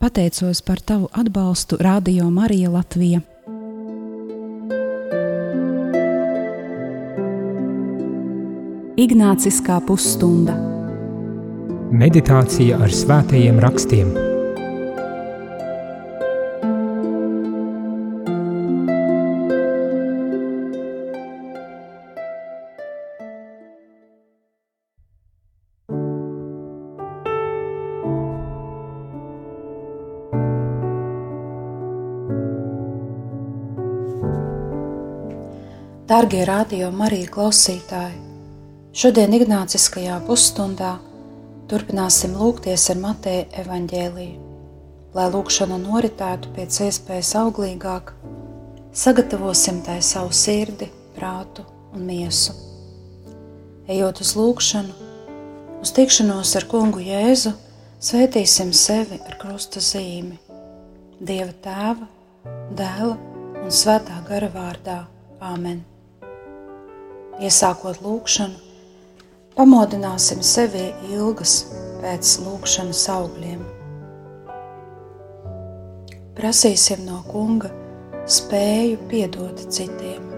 Pateicos par tavu atbalstu Radio Marija Latvija. Ignāciskā pusstunda Meditācija ar svētajiem rakstiem. Darbie radio Marija klausītāji! Šodien Ignāciskajā pusstundā turpināsim lūgties ar Mateja evaņģēliju. Lai lūkšana noritētu pēc iespējas auglīgāk, sagatavosim tai savu sirdi, prātu un miesu. Ejot uz lūkšanu, uz tikšanos ar kungu Jēzu, svētīsim sevi ar krusta zīmi, Dieva tēva, dēla un svētā gara vārdā. Āmen! Iesākot lūkšanu, pamodināsim sevi ilgas pēc lūkšanas augļiem. Prasīsim no kunga spēju piedot citiem.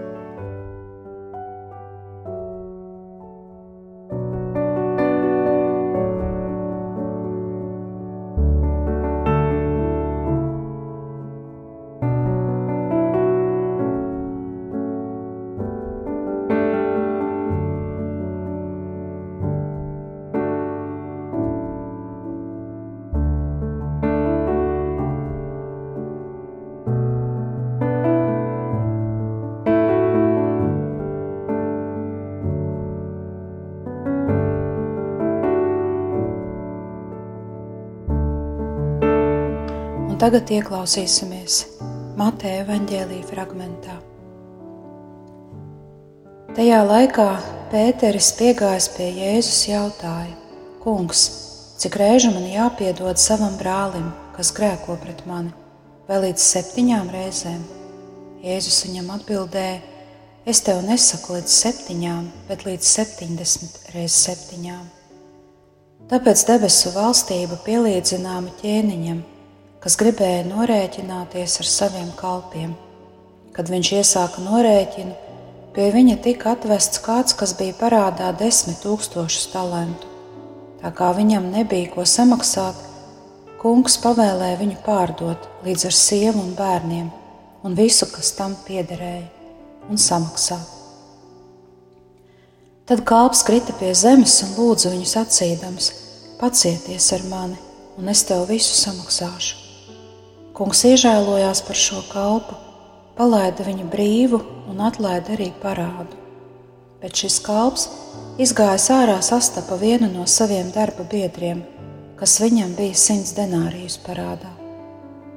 Tagad ieklausīsimies Mateja evaņģēlīja fragmentā. Tajā laikā Pēteris piegājis pie Jēzus jautāja: Kungs, cik reižu man jāpiedod savam brālim, kas grēko pret mani, vai līdz septiņām reizēm? Jēzus viņam atbildēja: Es tev nesaku līdz septiņām, bet līdz septiņdesmit reizes septiņām. Tāpēc debesu valstība pielīdzināma ķēniņam kas gribēja norēķināties ar saviem kalpiem. Kad viņš iesāka norēķinu, pie viņa tika atvests kāds, kas bija parādā desmit tūkstošus talantu. Tā kā viņam nebija ko samaksāt, kungs pavēlēja viņu pārdot līdz ar sievu un bērniem un visu, kas tam piederēja, un samaksāt. Tad kalps krita pie zemes un lūdza viņu sacīdams: Pacieties ar mani, un es tev visu samaksāšu. Kungs iežēlojās par šo kalpu, palaida viņu brīvu un atlaida arī parādu. Bet šis kalps izgājis ārā sastapa vienu no saviem darba biedriem, kas viņam bija simts denārijus parādā.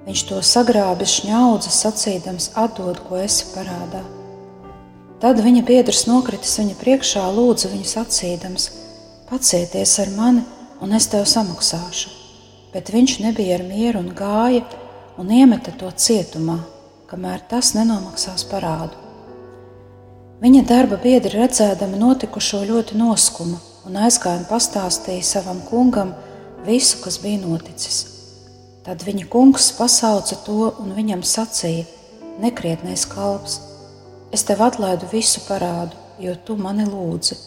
Viņš to sagrābis šņaudzi, sacīdams, atdod, ko esi parādā. Tad viņa biedrs nokritis viņa priekšā, lūdza viņu sacīdams: Pacieties ar mani, un es tev samaksāšu. Bet viņš nebija ar mieru un gāja un iemeta to cietumā, kamēr tas nenomaksās parādu. Viņa darba biedri redzēdami notikušo ļoti noskuma un aizgāja un pastāstīja savam kungam visu, kas bija noticis. Tad viņa kungs pasauca to un viņam sacīja: Nekrietnais kalps, es tev atlaidu visu parādu, jo tu mani lūdzi.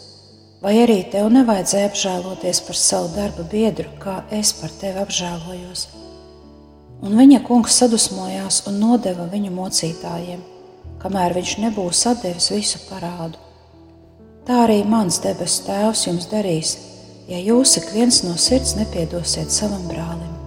Vai arī tev nevajadzēja apžēloties par savu darba biedru, kā es par tevi apžēlojos? Un viņa kungs sadusmojās un nodeva viņu mocītājiem, kamēr viņš nebūs atdevis visu parādu. Tā arī mans debesu Tēvs jums darīs, ja jūs ik viens no sirds nepiedosiet savam brālim.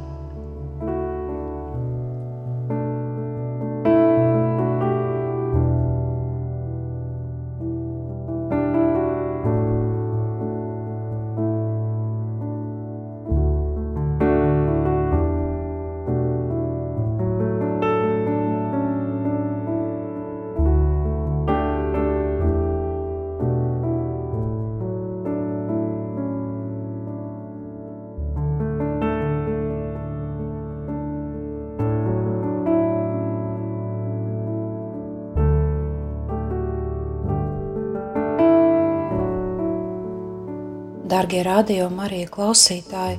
Dārgie radio Marija klausītāji,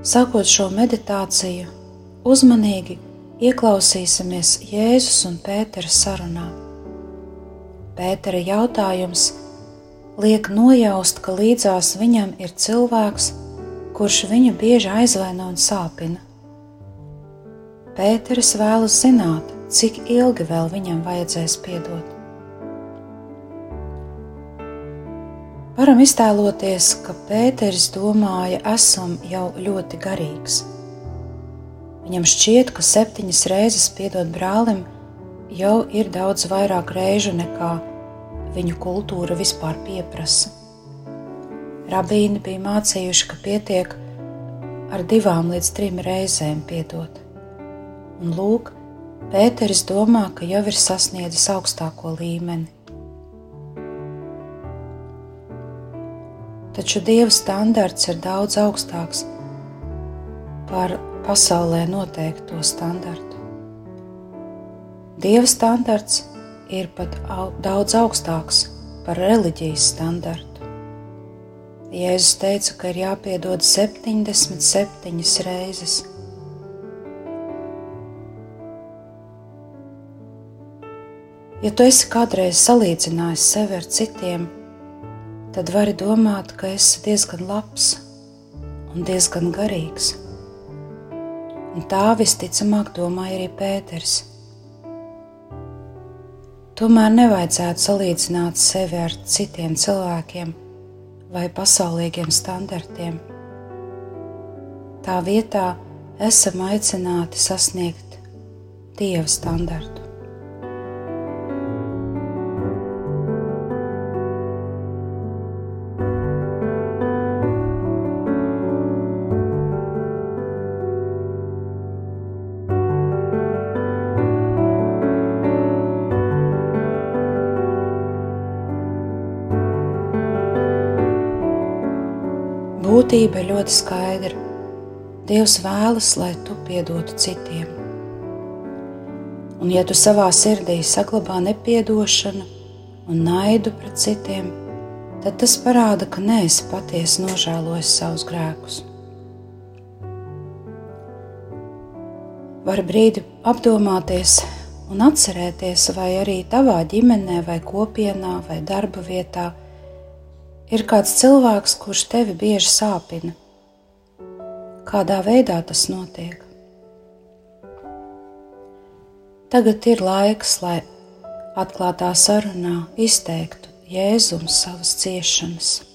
sākot šo meditāciju, uzmanīgi ieklausīsimies Jēzus un Pētera sarunā. Pētera jautājums liek nojaust, ka līdzās viņam ir cilvēks, kurš viņu bieži aizvaino un sāpina. Pēteris vēlas zināt, cik ilgi vēl viņam vajadzēs piedot. Varam iztēloties, ka Pēteris domāja, esam jau ļoti garīgs. Viņam šķiet, ka septiņas reizes piedot brālim jau ir daudz vairāk reižu nekā viņu kultūra vispār pieprasa. Rabīni bija mācījuši, ka pietiek ar divām līdz trim reizēm piedot. Un lūk, Pēteris domā, ka jau ir sasniedzis augstāko līmeni. Taču Dieva standarts ir daudz augstāks par pasaulē noteikto standartu. Dieva standarts ir pat au, daudz augstāks par reliģijas standartu. Jēzus teica, ka ir jāpiedod 77 reizes. Ja tu esi kādreiz salīdzinājis sevi ar citiem, tad vari domāt, ka esi diezgan labs un diezgan garīgs. Un tā visticamāk domāja arī Pēters. Tomēr nevajadzētu salīdzināt sevi ar citiem cilvēkiem vai pasaulīgiem standartiem. Tā vietā esam aicināti sasniegt Dieva standartu. Būtība ir ļoti skaidra. Dievs vēlas, lai tu piedotu citiem. Un, ja tu savā sirdī saglabā nepiedošanu un naidu pret citiem, tad tas parāda, ka neesi patiesi nožēlojis savus grēkus. Var brīdi apdomāties un atcerēties, vai arī tavā ģimenē, vai kopienā, vai darba vietā ir kāds cilvēks, kurš tevi bieži sāpina. Kādā veidā tas notiek? Tagad ir laiks, lai atklātā sarunā izteiktu Jēzums savas ciešanas.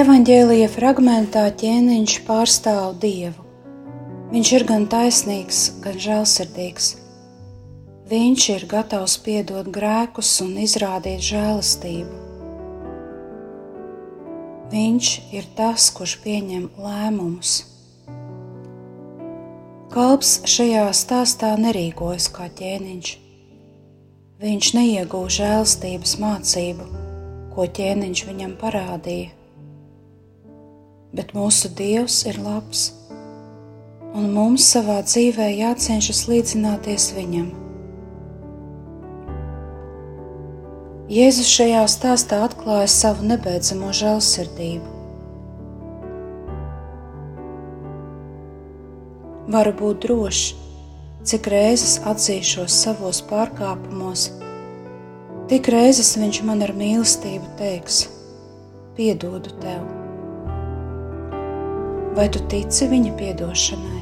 Evanģēlīja fragmentā ķēniņš pārstāv Dievu. Viņš ir gan taisnīgs, gan žēlsirdīgs. Viņš ir gatavs piedot grēkus un izrādīt žēlastību. Viņš ir tas, kurš pieņem lēmumus. Kalps šajā stāstā nerīkojas kā ķēniņš. Viņš neiegūst žēlstības mācību, ko ķēniņš viņam parādīja. Bet mūsu Dievs ir labs, un mums savā dzīvē jācenšas līdzināties viņam. Jēzus šajā stāstā atklāja savu nebeidzamo žēlsirdību. Varu būt drošs, cik reizes atzīšos savos pārkāpumos, tik reizes viņš man ar mīlestību teiks: Piedodu tev. Vai tu tici viņa piedošanai?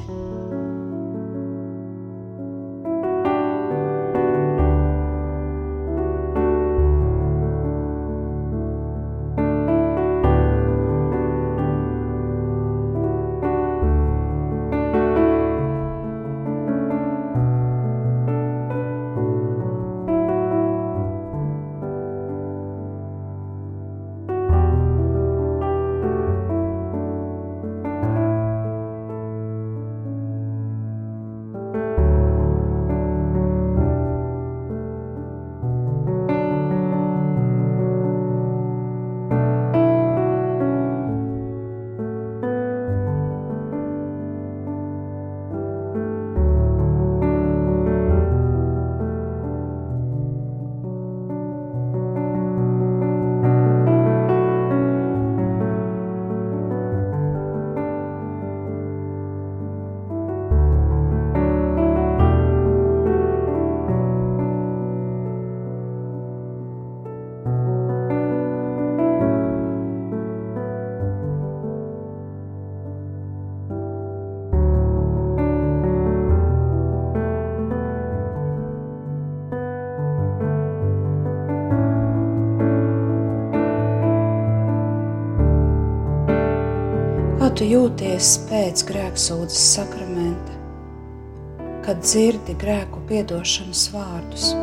Tu jūties pēc grēksūdzes sakramenta, kad dzirdi grēku piedošanas vārdus?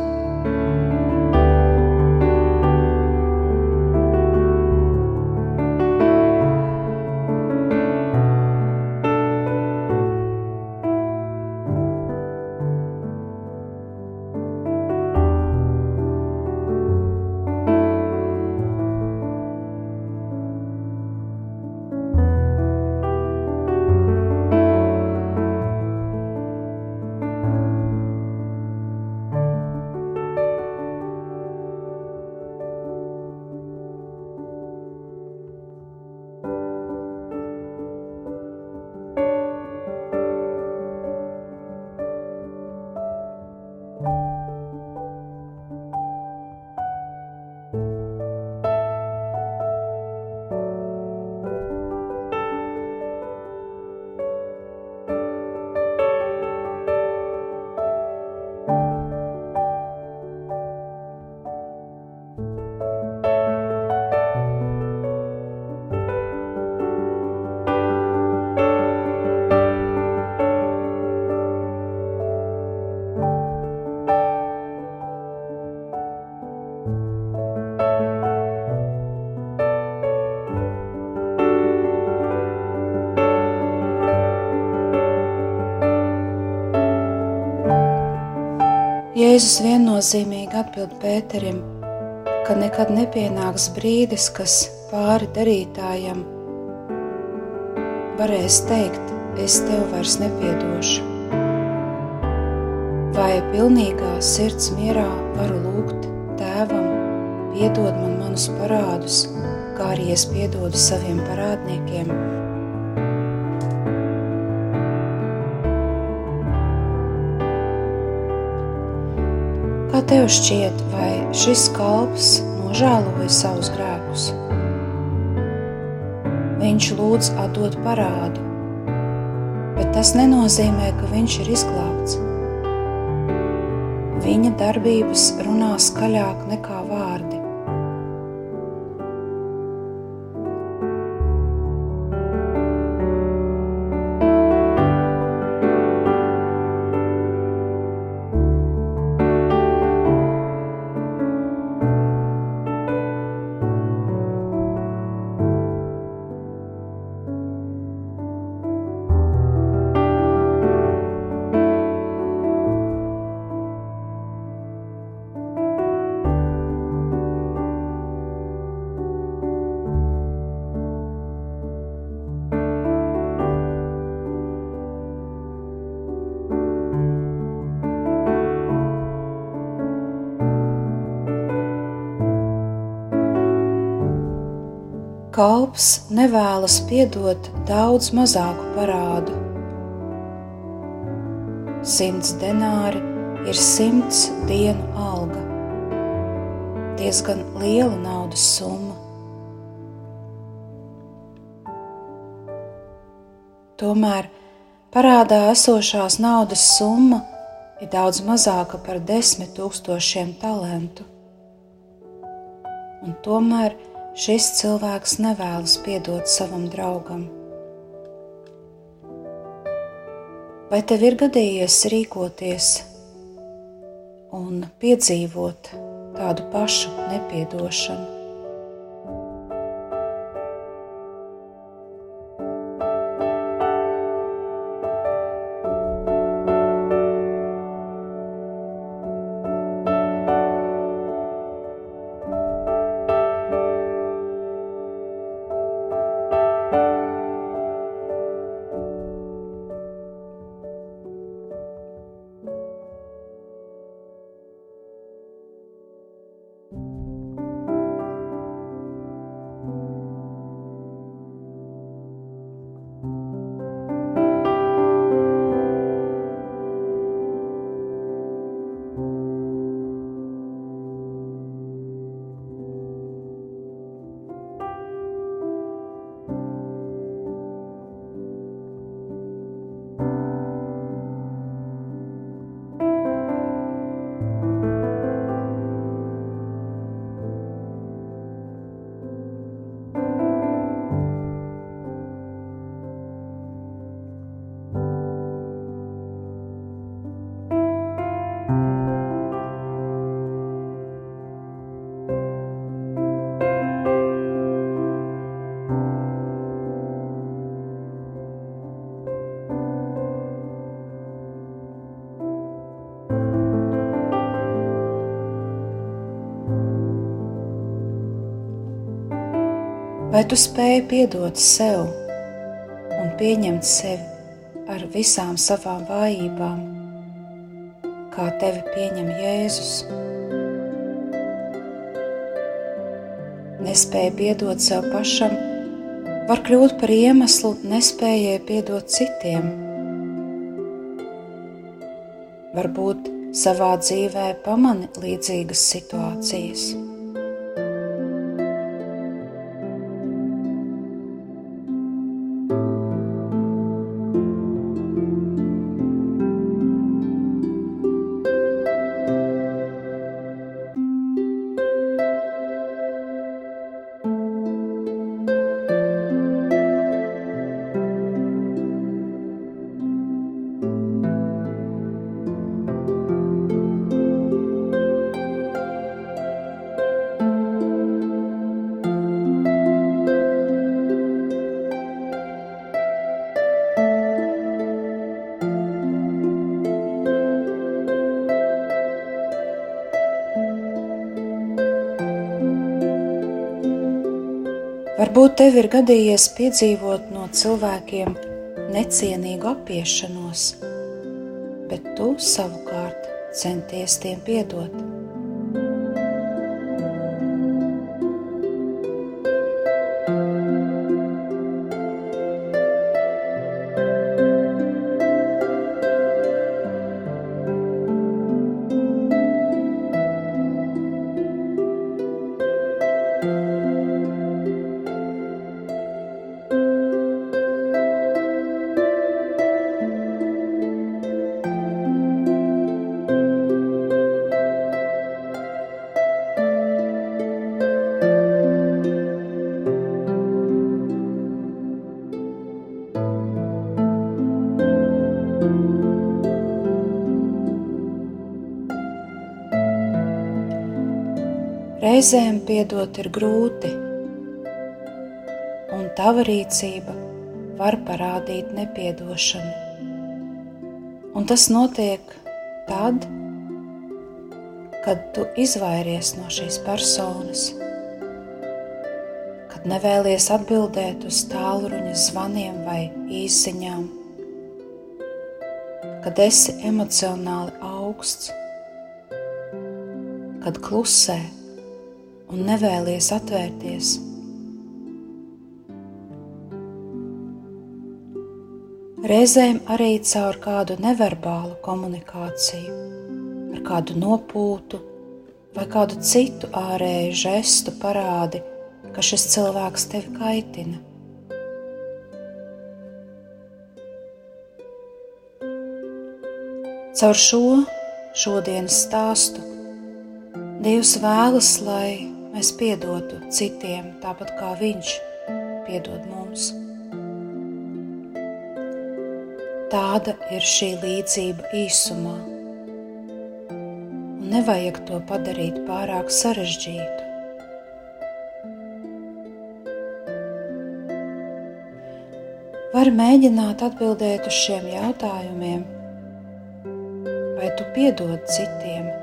Jēzus viennozīmīgi atbild Pēterim, ka nekad nepienāks brīdis, kas pāri darītājam varēs teikt, es tev vairs nepiedošu. Vai pilnīgā sirds mierā varu lūgt tēvam, piedod man manus parādus, kā arī es piedodu saviem parādniekiem? Kā tev šķiet, vai šis kalps nožēloja savus grēkus? Viņš lūdz atdot parādu, bet tas nenozīmē, ka viņš ir izglābts. Viņa darbības runā skaļāk nekā kalps nevēlas piedot daudz mazāku parādu. Simts denāri ir simts dienu alga. Diezgan liela naudas summa. Tomēr parādā esošās naudas summa ir daudz mazāka par desmit tūkstošiem talantu. Un tomēr šis cilvēks nevēlas piedot savam draugam. Vai tev ir gadījies rīkoties un piedzīvot tādu pašu nepiedošanu? Vai tu spēj piedot sev un pieņemt sevi ar visām savām vājībām, kā tevi pieņem Jēzus? Nespēja piedot sev pašam, var kļūt par iemeslu nespējai piedot citiem. Varbūt savā dzīvē pamani līdzīgas situācijas. Varbūt tev ir gadījies piedzīvot no cilvēkiem necienīgu apiešanos, bet tu savukārt centies tiem piedot. Reizēm piedot ir grūti, un tava rīcība var parādīt nepiedošanu. Un tas notiek tad, kad tu izvairies no šīs personas, kad nevēlies atbildēt uz tālruņa zvaniem vai īsiņām, kad esi emocionāli augsts, kad klusē un nevēlies atvērties. Reizēm arī caur kādu neverbālu komunikāciju, ar kādu nopūtu vai kādu citu ārēju žestu parādi, ka šis cilvēks tevi kaitina. Caur šo šodienas stāstu Dievs vēlas, lai mēs piedotu citiem tāpat kā Viņš piedod mums. Tāda ir šī līdzība īsumā. Un nevajag to padarīt pārāk sarežģītu. Var mēģināt atbildēt uz šiem jautājumiem, vai tu piedod citiem?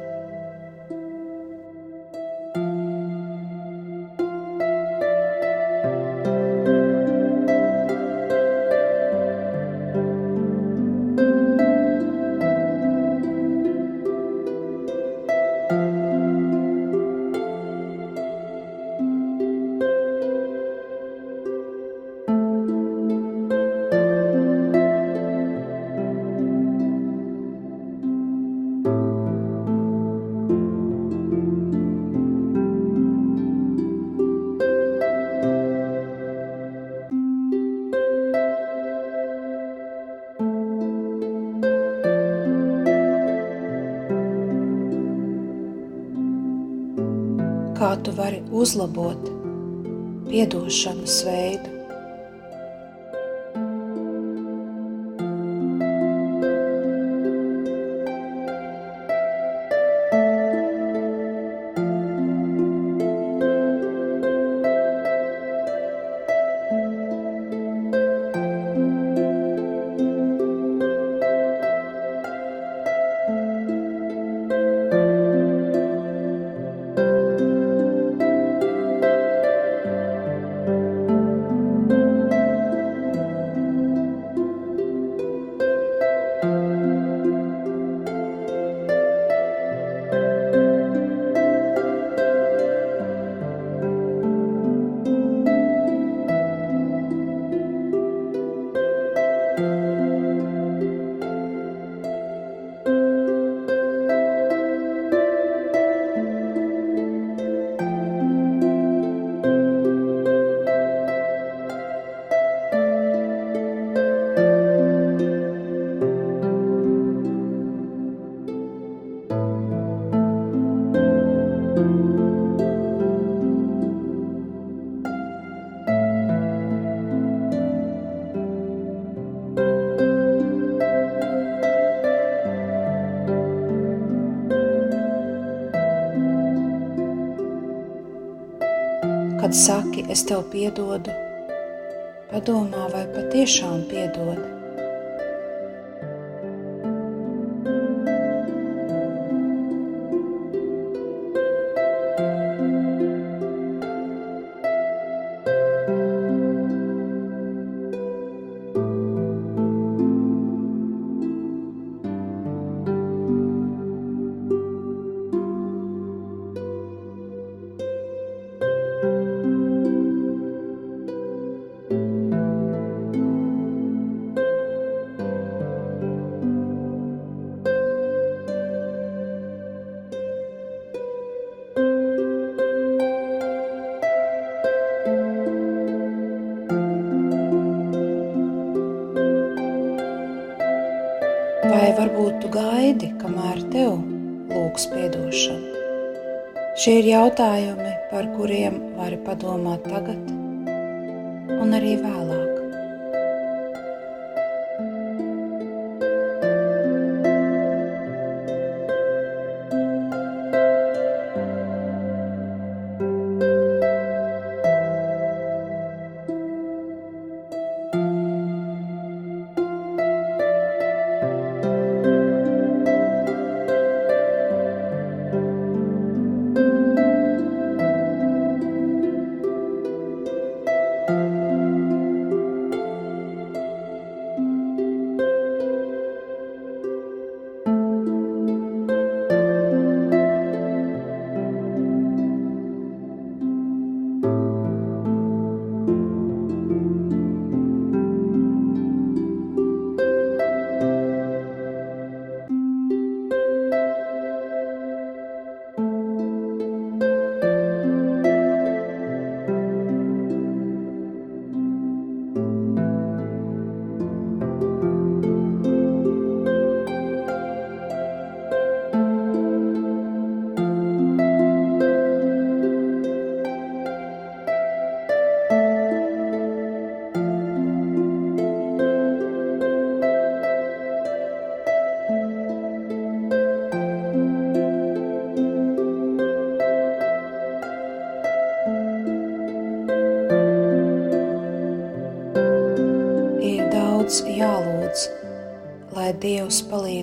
Uzlabot piedošanas veidu. Kad saki, es tev piedodu, padomā, vai patiešām piedod. Šie ir jautājumi, par kuriem vari padomāt tagad un arī vēlāk.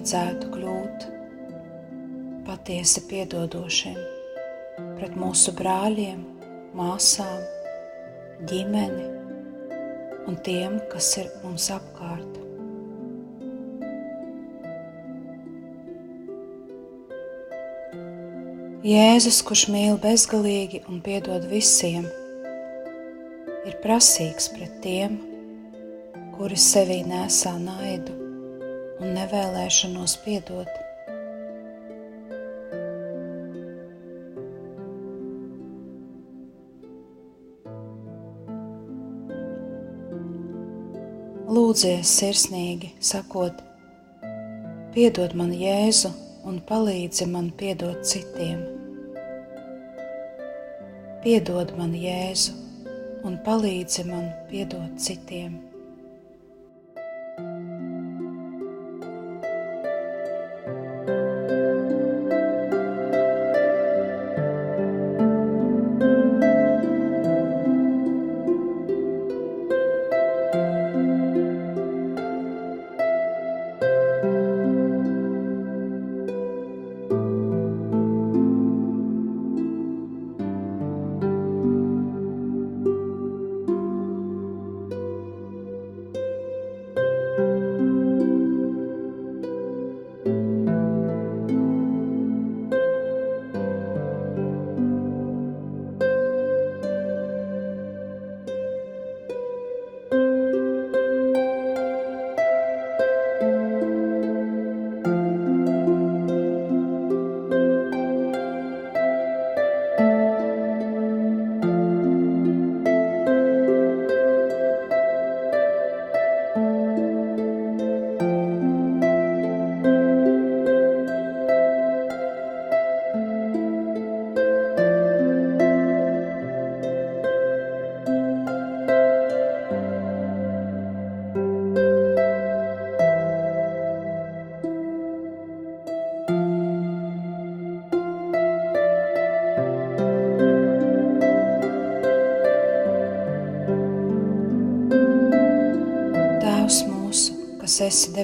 Palīdzētu kļūt patiesi piedodošiem pret mūsu brāļiem, māsām, ģimeni un tiem, kas ir mums apkārt. Jēzus, kurš mīl bezgalīgi un piedod visiem, ir prasīgs pret tiem, kuri sevī nesā naidu un nevēlēšanos piedot. Lūdzies sirsnīgi, sakot, piedod man Jēzu un palīdzi man piedot citiem. Piedod man Jēzu un palīdzi man piedot citiem.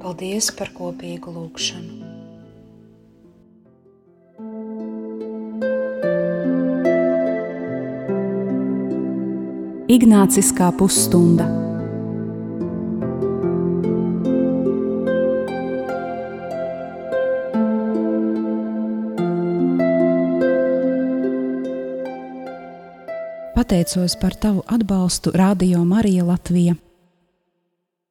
Paldies par kopīgu lūgšanu! Ignāciskā pusstunda. Pateicos par tavu atbalstu Radio Marija Latvija